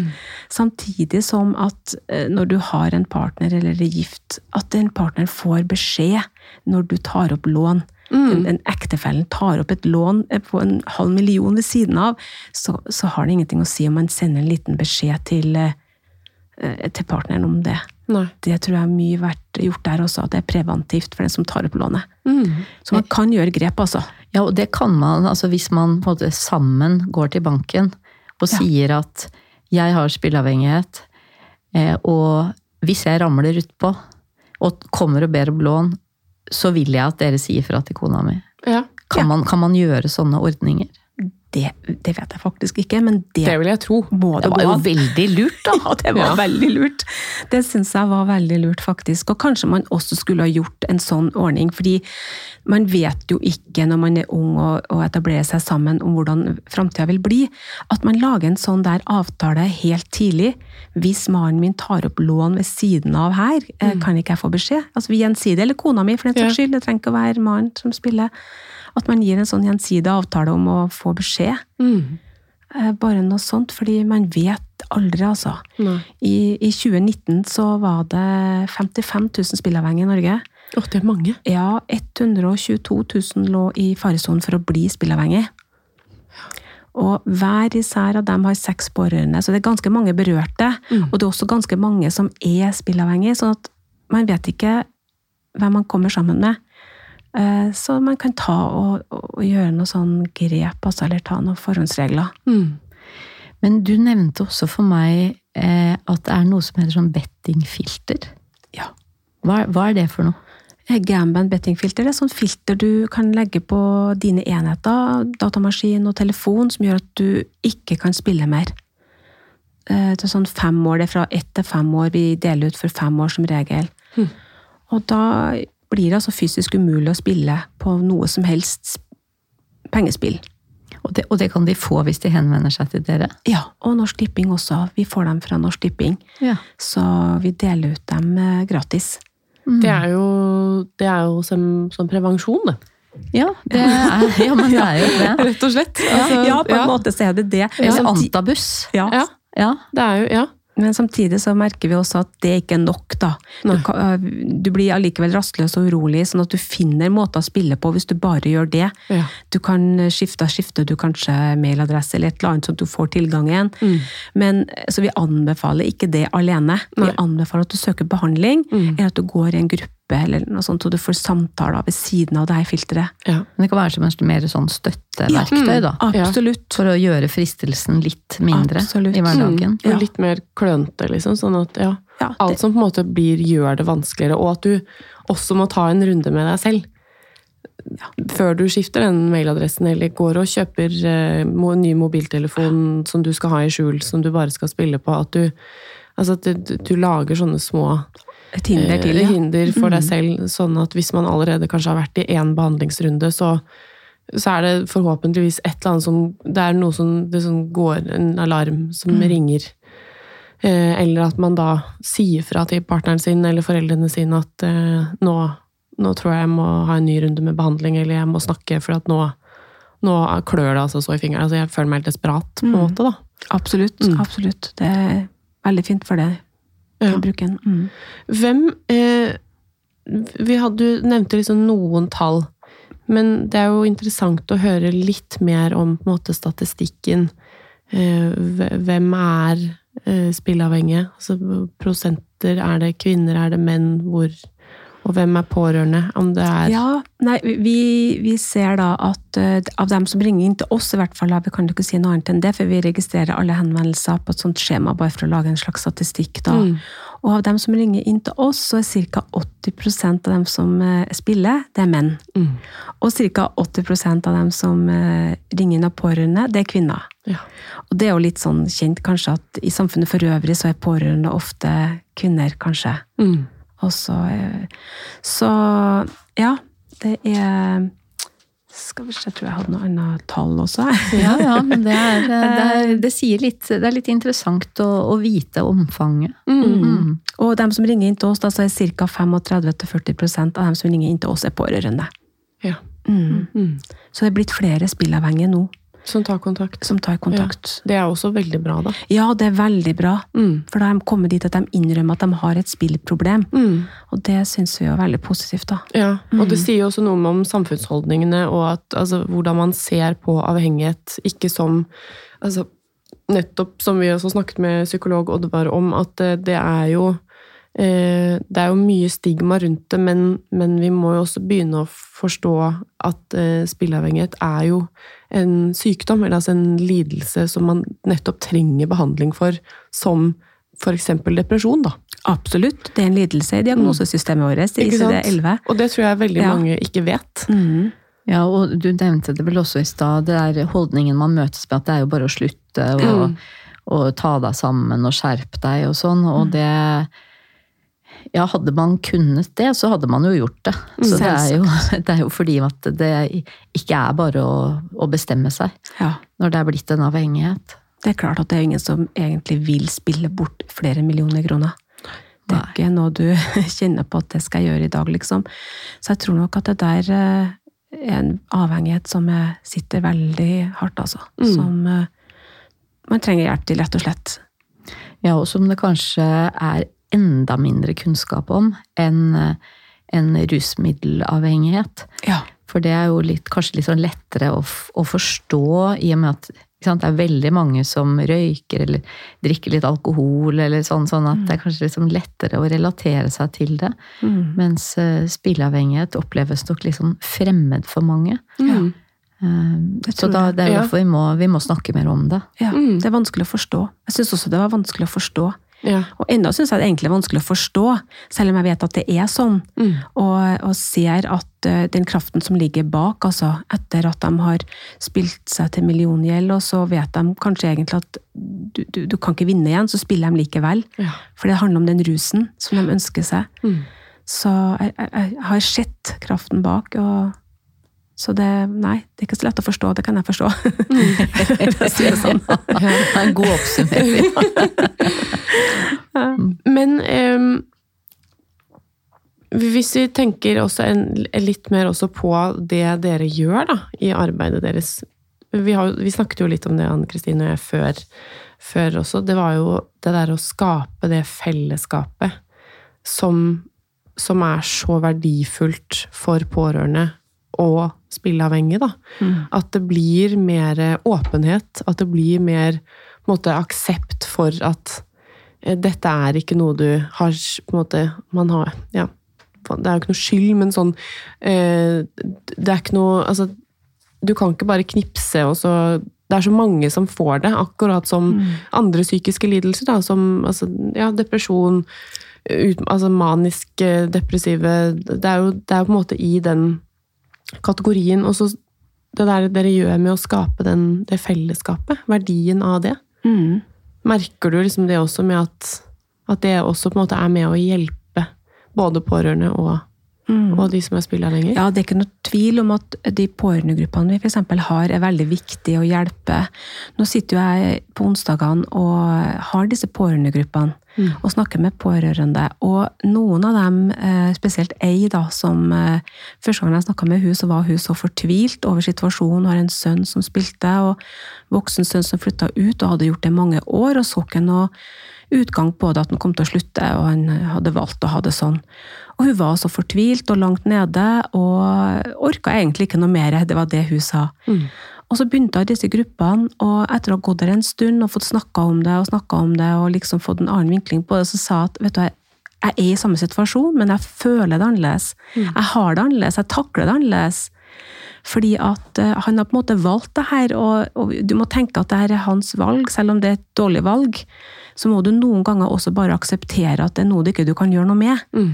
Samtidig som at eh, når du har en partner eller er gift, at den partneren får beskjed når du tar opp lån. Den, den ektefellen tar opp et lån eh, på en halv million ved siden av, så, så har det ingenting å si om man sender en liten beskjed til, eh, til partneren om det. Nei. Det tror jeg er mye vært gjort der også, at det er preventivt for den som tar opp lånet. Mm. Så man kan gjøre grep, altså. Ja, og det kan man altså hvis man på en måte sammen går til banken og Ja. sier at jeg har spilleavhengighet, eh, og hvis jeg ramler utpå og kommer og ber om lån, så vil jeg at dere sier fra til kona mi. Ja. Kan, man, kan man gjøre sånne ordninger? Det, det vet jeg faktisk ikke, men det, Det vil jeg tro. Det var jo veldig lurt, da! Ja, det var Ja. veldig lurt. Det syns jeg var veldig lurt, faktisk. Og kanskje man også skulle ha gjort en sånn ordning, fordi man vet jo ikke når man er ung og, og etablerer seg sammen om hvordan framtida vil bli, at man lager en sånn der avtale helt tidlig. Hvis mannen min tar opp lån ved siden av her, mm. kan ikke jeg få beskjed? Altså vi gjensidige, eller kona mi for den saks skyld, det trenger ikke å være mannen som spiller. At man gir en sånn gjensidig avtale om å få beskjed. Mm. Eh, Bare noe sånt, fordi man vet aldri, altså. I, I 2019 så var det 55 000 spillavhengige i Norge. Åh, det er mange. Ja, 122 000 lå i faresonen for å bli spillavhengig. Og hver især av dem har seks pårørende, så det er ganske mange berørte. Mm. Og det er også ganske mange som er spillavhengige, sånn at man vet ikke hvem man kommer sammen med. Eh, Så man kan ta og, og gjøre noe sånn grep, altså, eller ta noen forhåndsregler. Mm. Men du nevnte også for meg eh, at det er noe som heter sånn bettingfilter. Ja. Hva, hva er det for noe? Gamband bettingfilter det er sånn filter du kan legge på dine enheter, datamaskin og telefon, som gjør at du ikke kan spille mer. Eh, Det er sånn fem år, det er fra ett til fem år. Vi deler ut for fem år som regel. Mm. Og da blir det altså fysisk umulig å spille på noe som helst pengespill. Og det, og det kan de få hvis de henvender seg til dere? Ja, og Norsk Tipping også. Vi får dem fra Norsk Tipping. Ja. Så vi deler ut dem gratis. gratis. Det er jo, det er jo som, som prevensjon, det. Ja, det er, ja, men det er jo det. Rett og slett. Altså, ja, på en måte så er det det. Ja. Antabus. Ja. Ja, Ja. det er jo Ja. Men samtidig så merker vi også at det ikke er nok, da. Du, Nei. øh, du blir allikevel rastløs og urolig, sånn at du finner måter å spille på hvis du bare gjør det. ja. Du kan skifte, skifter du kanskje mailadresse eller et eller annet, sånn at du får tilgangen. Mm. Men, så vi anbefaler ikke det alene. Vi anbefaler at du søker behandling, Mm. eller at du går i en gruppe, eller noe sånt, så du får samtaler ved siden av det her filteret. ja. Men det kan være som en mer sånn støtteverktøy, da. Absolutt. For å gjøre fristelsen litt mindre Absolutt. i hverdagen. Og litt mer klønete, liksom. Sånn at ja, Ja, det- alt som på en måte blir, gjør det vanskeligere, og at du også må ta en runde med deg selv. Før du skifter den mailadressen, eller går og kjøper eh, ny mobiltelefon som du skal ha i skjul, som du bare skal spille på. At du, altså at du, du lager sånne små Et hinder til, eh, ja. hinder for deg selv, sånn at hvis man allerede kanskje har vært i én behandlingsrunde, så, så er det forhåpentligvis et eller annet som Det er noe som, det som går en alarm som ringer. Eh, eller at man da sier fra til partneren sin eller foreldrene sine at eh, nå, nå tror jeg jeg må ha en ny runde med behandling, eller jeg må snakke, for at nå, nå klør det altså så i fingeren. Altså jeg føler meg helt desperat, på en Mm. måte, da. Absolutt. Mm. Absolutt. Det er veldig fint for det. Ja. å bruke den. Mm. Hvem eh, vi hadde, Du nevnte liksom noen tall, men det er jo interessant å høre litt mer om måte, statistikken. Eh, hvem er eh, spilleavhengige? Altså, prosenter, er det kvinner, er det menn? Hvor, og hvem er pårørende? Om det er Ja, nei, vi, vi ser da at uh, av dem som ringer inn til oss, i hvert fall, vi kan jo ikke si noe annet enn det, for vi registrerer alle henvendelser på et sånt skjema, bare for å lage en slags statistikk. da. Mm. Og av dem som ringer inn til oss, så er ca. 80% av dem som uh, spiller, det er menn. Mm. Og ca. 80% av dem som uh, ringer inn av pårørende, det er kvinner. Ja. Og det er jo litt sånn kjent kanskje at i samfunnet for øvrig så er pårørende ofte kvinner, kanskje. Mm. Og så, eh, så ja, det er Skal vi se, jeg tror jeg hadde noe annet tall også. Ja, ja, men det, er, det, er, det sier litt Det er litt interessant å, å vite omfanget. Mm. Mm. Og dem som ringer inn til oss, da, så er ca. 35-40% av dem som ringer inn til oss, er pårørende. Ja. Mm. Mm. Så det er blitt flere spillavhengige nå Som tar kontakt. som tar kontakt. Det er også veldig bra, da. Ja, det er veldig bra. Mm. For da har de kommet dit at de innrømmer at de har et spillproblem. Mm. Og det syns vi er veldig positivt, da. Ja, og det sier jo også noe om samfunnsholdningene og at, altså, hvordan man ser på avhengighet. Ikke som altså, Nettopp som vi også snakket med psykolog Oddvar om, at eh, det er jo eh, det er jo mye stigma rundt det, men, men vi må jo også begynne å forstå at eh, spilleavhengighet er jo en sykdom, eller altså en lidelse som man nettopp trenger behandling for, som f.eks. depresjon. da. Absolutt. Det er en lidelse i diagnosesystemet vårt, i Ikke? ICD-11. Og det tror jeg veldig Ja. mange ikke vet. Mm. Ja, og du nevnte det vel også i stad, det er holdningen man møtes med, at det er jo bare å slutte og, Mm. og ta deg sammen og skjerpe deg og sånn. Og det Ja, hadde man kunnet det, så hadde man jo gjort det. Så det er jo, det er jo fordi at det ikke er bare å, å bestemme seg Ja. når det er blitt en avhengighet. Det er klart at det er ingen som egentlig vil spille bort flere millioner kroner. Det er Nei. ikke noe du kjenner på at det skal jeg gjøre i dag, liksom. Så jeg tror nok at det der eh, er en avhengighet som sitter veldig hardt, altså. Mm. Som eh, man trenger hjelp til, rett og slett. Ja, og som det kanskje er enda mindre kunnskap om enn en rusmiddelavhengighet. Ja. For det er jo litt, kanskje litt sånn lettere å, å forstå, i og med at ikke sant? Det er veldig mange som røyker eller drikker litt alkohol, eller sånn, sånn at det er kanskje liksom lettere å relatere seg til det. Mm. Mens uh, spilleavhengighet oppleves nok liksom fremmed for mange. Mm. Eh, så da, det er Ja. derfor vi må, vi må snakke mer om det. Ja, Mm. Det er vanskelig å forstå. Jeg syns også det var vanskelig å forstå. Ja. Og ennå syns jeg det egentlig er vanskelig å forstå, selv om jeg vet at det er sånn. Mm. Og, og ser at uh, den kraften som ligger bak, altså etter at de har spilt seg til milliongjeld, og så vet de kanskje egentlig at du, du, du kan ikke vinne igjen, så spiller de likevel. Ja. For det handler om den rusen som de ønsker seg. Mm. Så jeg, jeg, jeg har sett kraften bak, og så det Nei, det er ikke så lett å forstå, det kan jeg forstå. For å si det sånn. Det er en god oppsummering. Men um, hvis vi tenker en, litt mer på det dere gjør da, i arbeidet deres Vi, har, vi snakket jo litt om det, Anne Kristine og jeg, før, før også. Det var jo det der å skape det fellesskapet som, som er så verdifullt for pårørende og spilleavhengige. Da. Mm. At det blir mer åpenhet, at det blir mer måte, aksept for at dette er ikke noe du har på en måte, man har, ja, Det er jo ikke noe skyld, men sånn eh, Det er ikke noe altså, Du kan ikke bare knipse, og så Det er så mange som får det, akkurat som andre psykiske lidelser, da, som altså, ja, depresjon, ut, altså manisk depressive det er, jo, det er jo på en måte i den kategorien. Og så det der dere gjør med å skape den, det fellesskapet, verdien av det. Mm. Merker du liksom det også med at, at det også på en måte er med å hjelpe både pårørende og, Mm. og de som er lenger. Ja, det er ikke noe tvil om at de pårørendegruppene vi for eksempel har, er veldig viktige å hjelpe. Nå sitter jo jeg på onsdagene og har disse pårørendegruppene Mm. og snakker med pårørende. Og noen av dem, eh, spesielt ei da, som eh, Første gang jeg snakka med hun, så var hun så fortvilt over situasjonen. Har en sønn som spilte, og voksen sønn som flytta ut og hadde gjort det i mange år, og så ikke noe utgang på det at han kom til å slutte, og han hadde valgt å ha det sånn. Og hun var så fortvilt og langt nede, og orka egentlig ikke noe mer. Det var det hun sa. Mm. Og så begynte hun i disse gruppene, og etter å ha gått der en stund og fått snakka om det og snakka om det, og liksom fått en annen vinkling på det, så sa at vet du, jeg jeg er i samme situasjon, men jeg føler det annerledes. Jeg har det annerledes, jeg takler det annerledes. Fordi at eh, han har på en måte valgt det her, og, og du må tenke at det her er hans valg, selv om det er et dårlig valg. Så må du noen ganger også bare akseptere at det er noe du ikke kan gjøre noe med. Mm.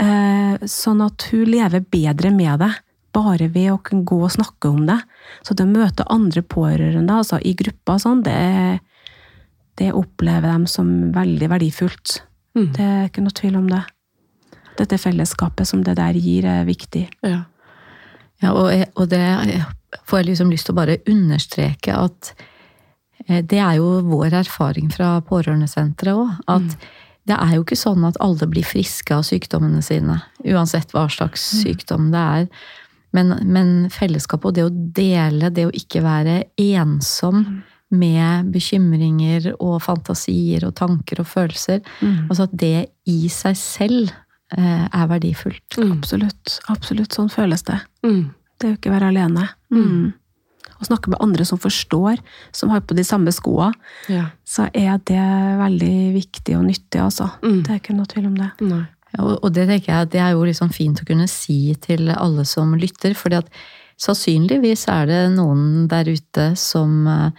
Sånn at hun lever bedre med det, bare ved å kunne gå og snakke om det. Så det å møte andre pårørende altså i grupper sånn, det, det opplever de som veldig verdifullt. Mm. Det er ikke noe tvil om det. Dette fellesskapet som det der gir, er viktig. Ja. Ja, og, og det får jeg liksom lyst til å bare understreke at eh, det er jo vår erfaring fra pårørendesenteret òg. At det er jo ikke sånn at alle blir friske av sykdommene sine. Uansett hva slags sykdom det er. Men, men fellesskapet og det å dele, det å ikke være ensom med bekymringer og fantasier og tanker og følelser, altså at det i seg selv eh, er verdifullt. Mm. Absolutt. Absolutt. Sånn føles det. Mm. Det jo ikke å være alene. Mm. Å snakke med andre som forstår, som har på de samme skoa, Ja. så er det veldig viktig og nyttig, altså. Mm. Det er ikke noe tvil om det. Nei. Og, og det tenker jeg, det er jo liksom fint å kunne si til alle som lytter, fordi at sannsynligvis er det noen der ute som eh,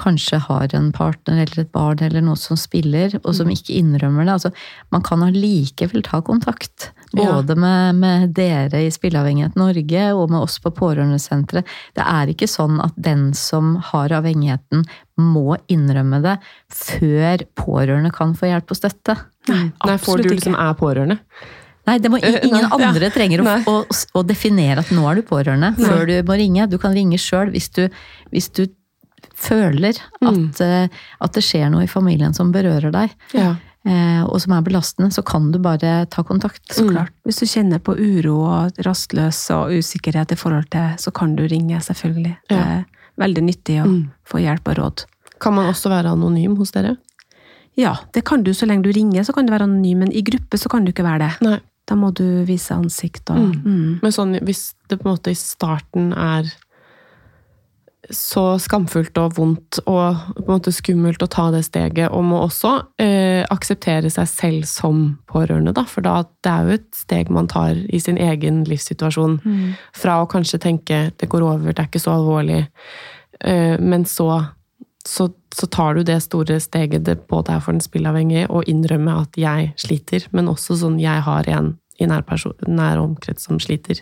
kanskje har en partner eller et barn eller noe som spiller, og som ikke innrømmer det. Altså, man kan allikevel ta kontakt. Ja. Både med, med dere i Spilleavhengighet Norge og med oss på Pårørendesenteret. Det er ikke sånn at den som har avhengigheten, må innrømme det før pårørende kan få hjelp og støtte. Nei, får absolutt du det liksom er pårørende? Nei, det må, ingen Nei, ja. andre trenger å, å, å definere at nå er du pårørende før du må ringe. Du kan ringe sjøl hvis, du- hvis du føler Mm. at, eh, at det skjer noe i familien som berører deg, Ja. eh, og som er belastende, så kan du bare ta kontakt. Så klart. Hvis du kjenner på uro og rastløs og usikkerhet i forhold til, så kan du ringe, selvfølgelig. Det er veldig nyttig å Mm. få hjelp og råd. Kan man også være anonym hos dere? Ja, det kan du så lenge du ringer, så kan du være anonym, men i gruppe så kan du ikke være det. Nei. Da må du vise ansikt og Mm. mm. Men sånn, hvis det på en måte i starten er så skamfullt og vondt og på en måte skummelt å ta det steget, og må også eh, akseptere seg selv som pårørende, da. For da, det er jo et steg man tar i sin egen livssituasjon. Mm. Fra å kanskje tenke 'det går over, det er ikke så alvorlig', eh, men så, så, så tar du det store steget det både er for den spillavhengige, og innrømme at jeg sliter, men også sånn 'jeg har en i nær, person, nær omkrets som sliter'.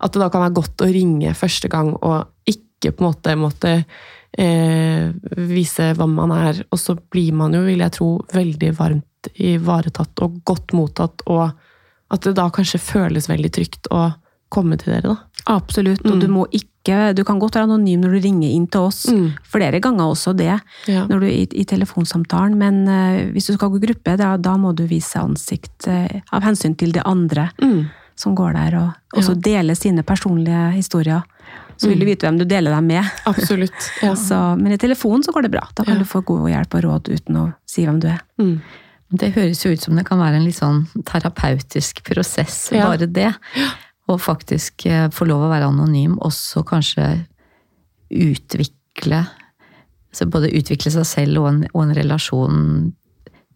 At det da kan være godt å ringe første gang og ikke på en måte måtte eh, vise hvem man er. Og så blir man jo, vil jeg tro, veldig varmt ivaretatt og godt mottatt, og at det da kanskje føles veldig trygt å komme til dere, da. Absolutt. Og Mm. du må ikke Du kan godt være anonym når du ringer inn til oss. Mm. Flere ganger også det, Ja. når du i, i telefonsamtalen. Men eh, hvis du skal gå i gruppe, da, da må du vise ansikt eh, av hensyn til de andre Mm. Som går der, og også dele sine personlige historier. Så vil du vite hvem du deler dem med. Absolutt. Ja. Så, men i telefonen så går det bra. Da kan Ja. du få god hjelp og råd uten å si hvem du er. Mm. Det høres jo ut som det kan være en litt sånn terapeutisk prosess, Ja. bare det. Å faktisk eh, få lov å være anonym, og så kanskje utvikle så Både utvikle seg selv og en, og en relasjon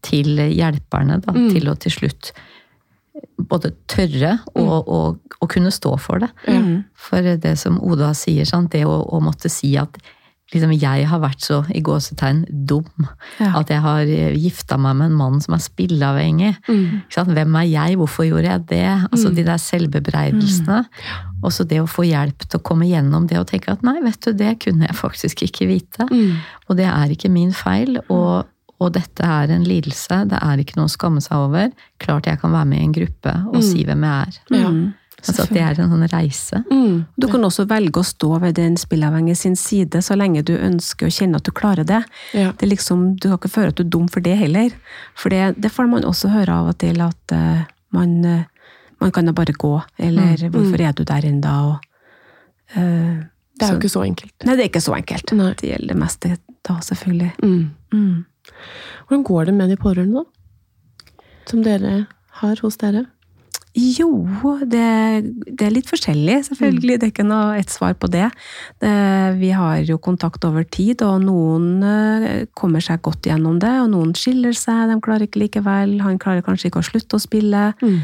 til hjelperne, da, Mm. til å til slutt både tørre og, og, og kunne stå for det. Mm. For det som Oda sier, sant? det å, å måtte si at liksom, jeg har vært så i gåsetegn dum. Ja. At jeg har eh, gifta meg med en mann som er spilleavhengig. Mm. Hvem er jeg? Hvorfor gjorde jeg det? Altså Mm. De der selvbebreidelsene. Og så det å få hjelp til å komme gjennom det og tenke at nei, vet du, det kunne jeg faktisk ikke vite. Mm. Og det er ikke min feil. Og, og dette er en lidelse. Det er ikke noe å skamme seg over. Klart jeg kan være med i en gruppe og Mm. si hvem jeg er. Ja. Mm. Altså at det er en sånn reise. Mm. Du kan også velge å stå ved den spillavhengige sin side, så lenge du ønsker å kjenne at du klarer det. Ja. det er liksom, du kan ikke føle at du er dum for det heller. For det, det får man også høre av og til, at uh, man, uh, man kan da bare gå. Eller Mm. 'hvorfor er du der ennå?' Og, eh, Det er jo ikke så enkelt. Nei, det er ikke så enkelt. Nei. Det gjelder det meste da, selvfølgelig. Mm. Mm. Hvordan går det med de pårørende, da? Som dere har hos dere? Jo, det, det er litt forskjellig, selvfølgelig. Det er ikke noe ett svar på det. det. Vi har jo kontakt over tid, og noen eh, kommer seg godt gjennom det, og noen skiller seg, de klarer ikke likevel. Han klarer kanskje ikke å slutte å spille. Mm.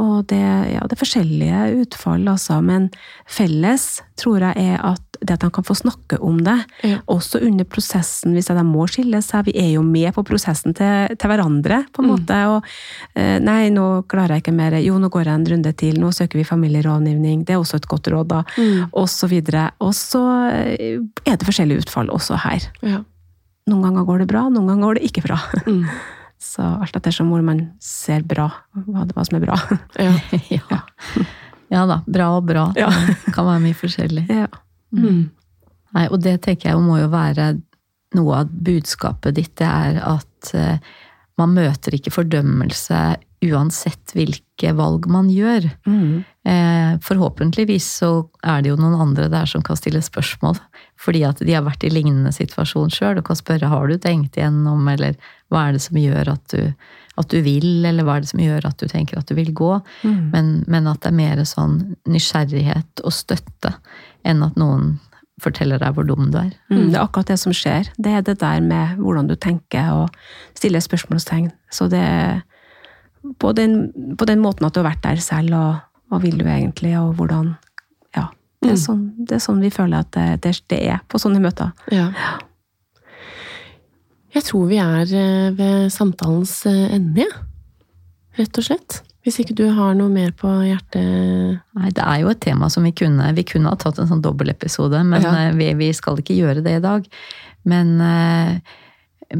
Og det, ja, det er forskjellige utfall, altså. Men felles tror jeg er at det at de kan få snakke om det, Ja. også under prosessen, hvis de må skille seg. Vi er jo med på prosessen til, til hverandre, på en Mm. måte. Og eh, nei, nå klarer jeg ikke mer. Jo, nå går jeg en runde til. Nå søker vi familierådgivning. Det er også et godt råd, da. Mm. Og så videre. Og så eh, er det forskjellige utfall også her. Ja. Noen ganger går det bra, noen ganger går det ikke bra. Mm. Så alt ettersom hvor man ser bra, hva, hva som er bra. Ja. ja. ja da. Bra og bra. Ja. Det kan være mye forskjellig. Ja. Mm. Nei, og det tenker jeg må jo være noe av budskapet ditt. Det er at eh, man møter ikke fordømmelse uansett hvilke valg man gjør. Mm. Eh, forhåpentligvis så er det jo noen andre der som kan stille spørsmål. Fordi at de har vært i lignende situasjon sjøl og kan spørre har du tenkt igjennom, eller hva er det som gjør at du, at du vil, eller hva er det som gjør at du tenker at du vil gå. Mm. Men, men at det er mer sånn nysgjerrighet og støtte enn at noen forteller deg hvor dum du er. Mm, det er akkurat det som skjer. Det er det der med hvordan du tenker og stiller spørsmålstegn. Så det er på den, på den måten at du har vært der selv, og hva vil du egentlig, og hvordan Ja. Det er, Mm. sånn, det er sånn vi føler at det, det, det er på sånne møter. Ja. Jeg tror vi er eh, ved samtalens eh, ende, rett og slett. Hvis ikke du har noe mer på hjertet Nei, det er jo et tema som vi kunne Vi kunne ha tatt en sånn dobbeltepisode, men Ja. eh, vi, vi skal ikke gjøre det i dag. Men, eh,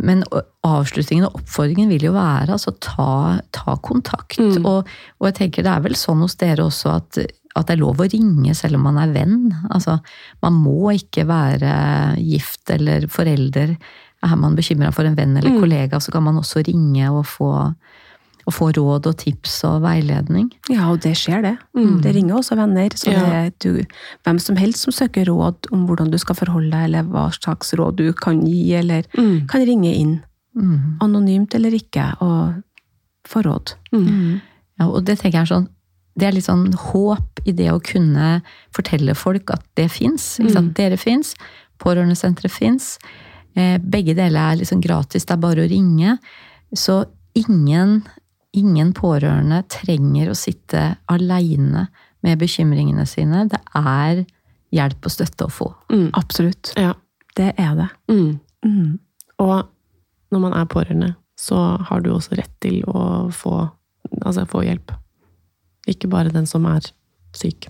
men avslutningen og oppfordringen vil jo være altså ta, ta kontakt. Mm. Og, og jeg tenker det er vel sånn hos dere også at, at det er lov å ringe selv om man er venn. Altså, man må ikke være gift eller forelder. Er man bekymra for en venn eller Mm. kollega, så kan man også ringe og få, og få råd og tips og veiledning. Ja, og det skjer, det. Mm. Det ringer også venner. Så Ja. det er du, hvem som helst som søker råd om hvordan du skal forholde deg, eller hva slags råd du kan gi, eller mm. kan ringe inn. Mm. Anonymt eller ikke, og få råd. Mm. Ja, og det tenker jeg er sånn det er litt sånn håp i det å kunne fortelle folk at det fins. Mm. Dere fins, pårørendesenteret fins. Eh, begge deler er liksom gratis, det er bare å ringe. Så ingen, ingen pårørende trenger å sitte aleine med bekymringene sine. Det er hjelp og støtte å få. Mm. Absolutt. Ja. Det er det. Mm. Mm. Og når man er pårørende, så har du også rett til å få, altså få hjelp. Ikke bare den som er syk.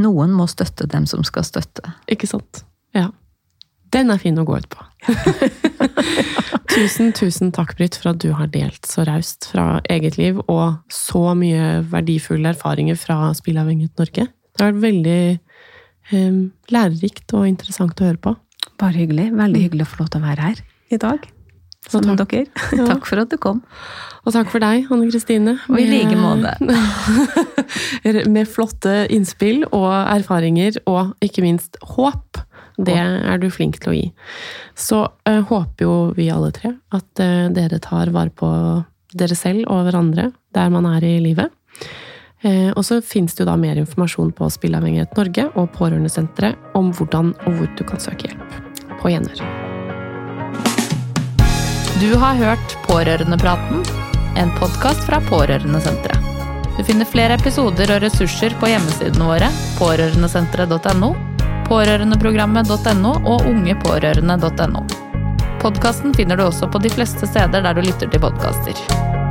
Noen må støtte dem som skal støtte. Ikke sant? Ja. Den er fin å gå ut på. tusen, tusen takk, Britt, for at du har delt så raust fra eget liv og så mye verdifulle erfaringer fra Spilleavhengighet Norge. Det har vært veldig um, lærerikt og interessant å høre på. Bare hyggelig. Veldig hyggelig å få lov til å være her i dag. Som takk. dere. Ja. Takk for at du kom. Og takk for deg, Anne Kristine. Og i like måte. med flotte innspill og erfaringer, og ikke minst håp. Det er du flink til å gi. Så uh, håper jo vi alle tre at uh, dere tar vare på dere selv og hverandre der man er i livet. Uh, og så fins det jo da mer informasjon på Spilleavhengighet Norge og Pårørendesenteret om hvordan og hvor du kan søke hjelp. På gjenhør. Du har hørt Pårørendepraten, en podkast fra Pårørendesenteret. Du finner flere episoder og ressurser på hjemmesidene våre pårørendesenteret.no, pårørendeprogrammet.no og ungepårørende.no. Podkasten finner du også på de fleste steder der du lytter til podkaster.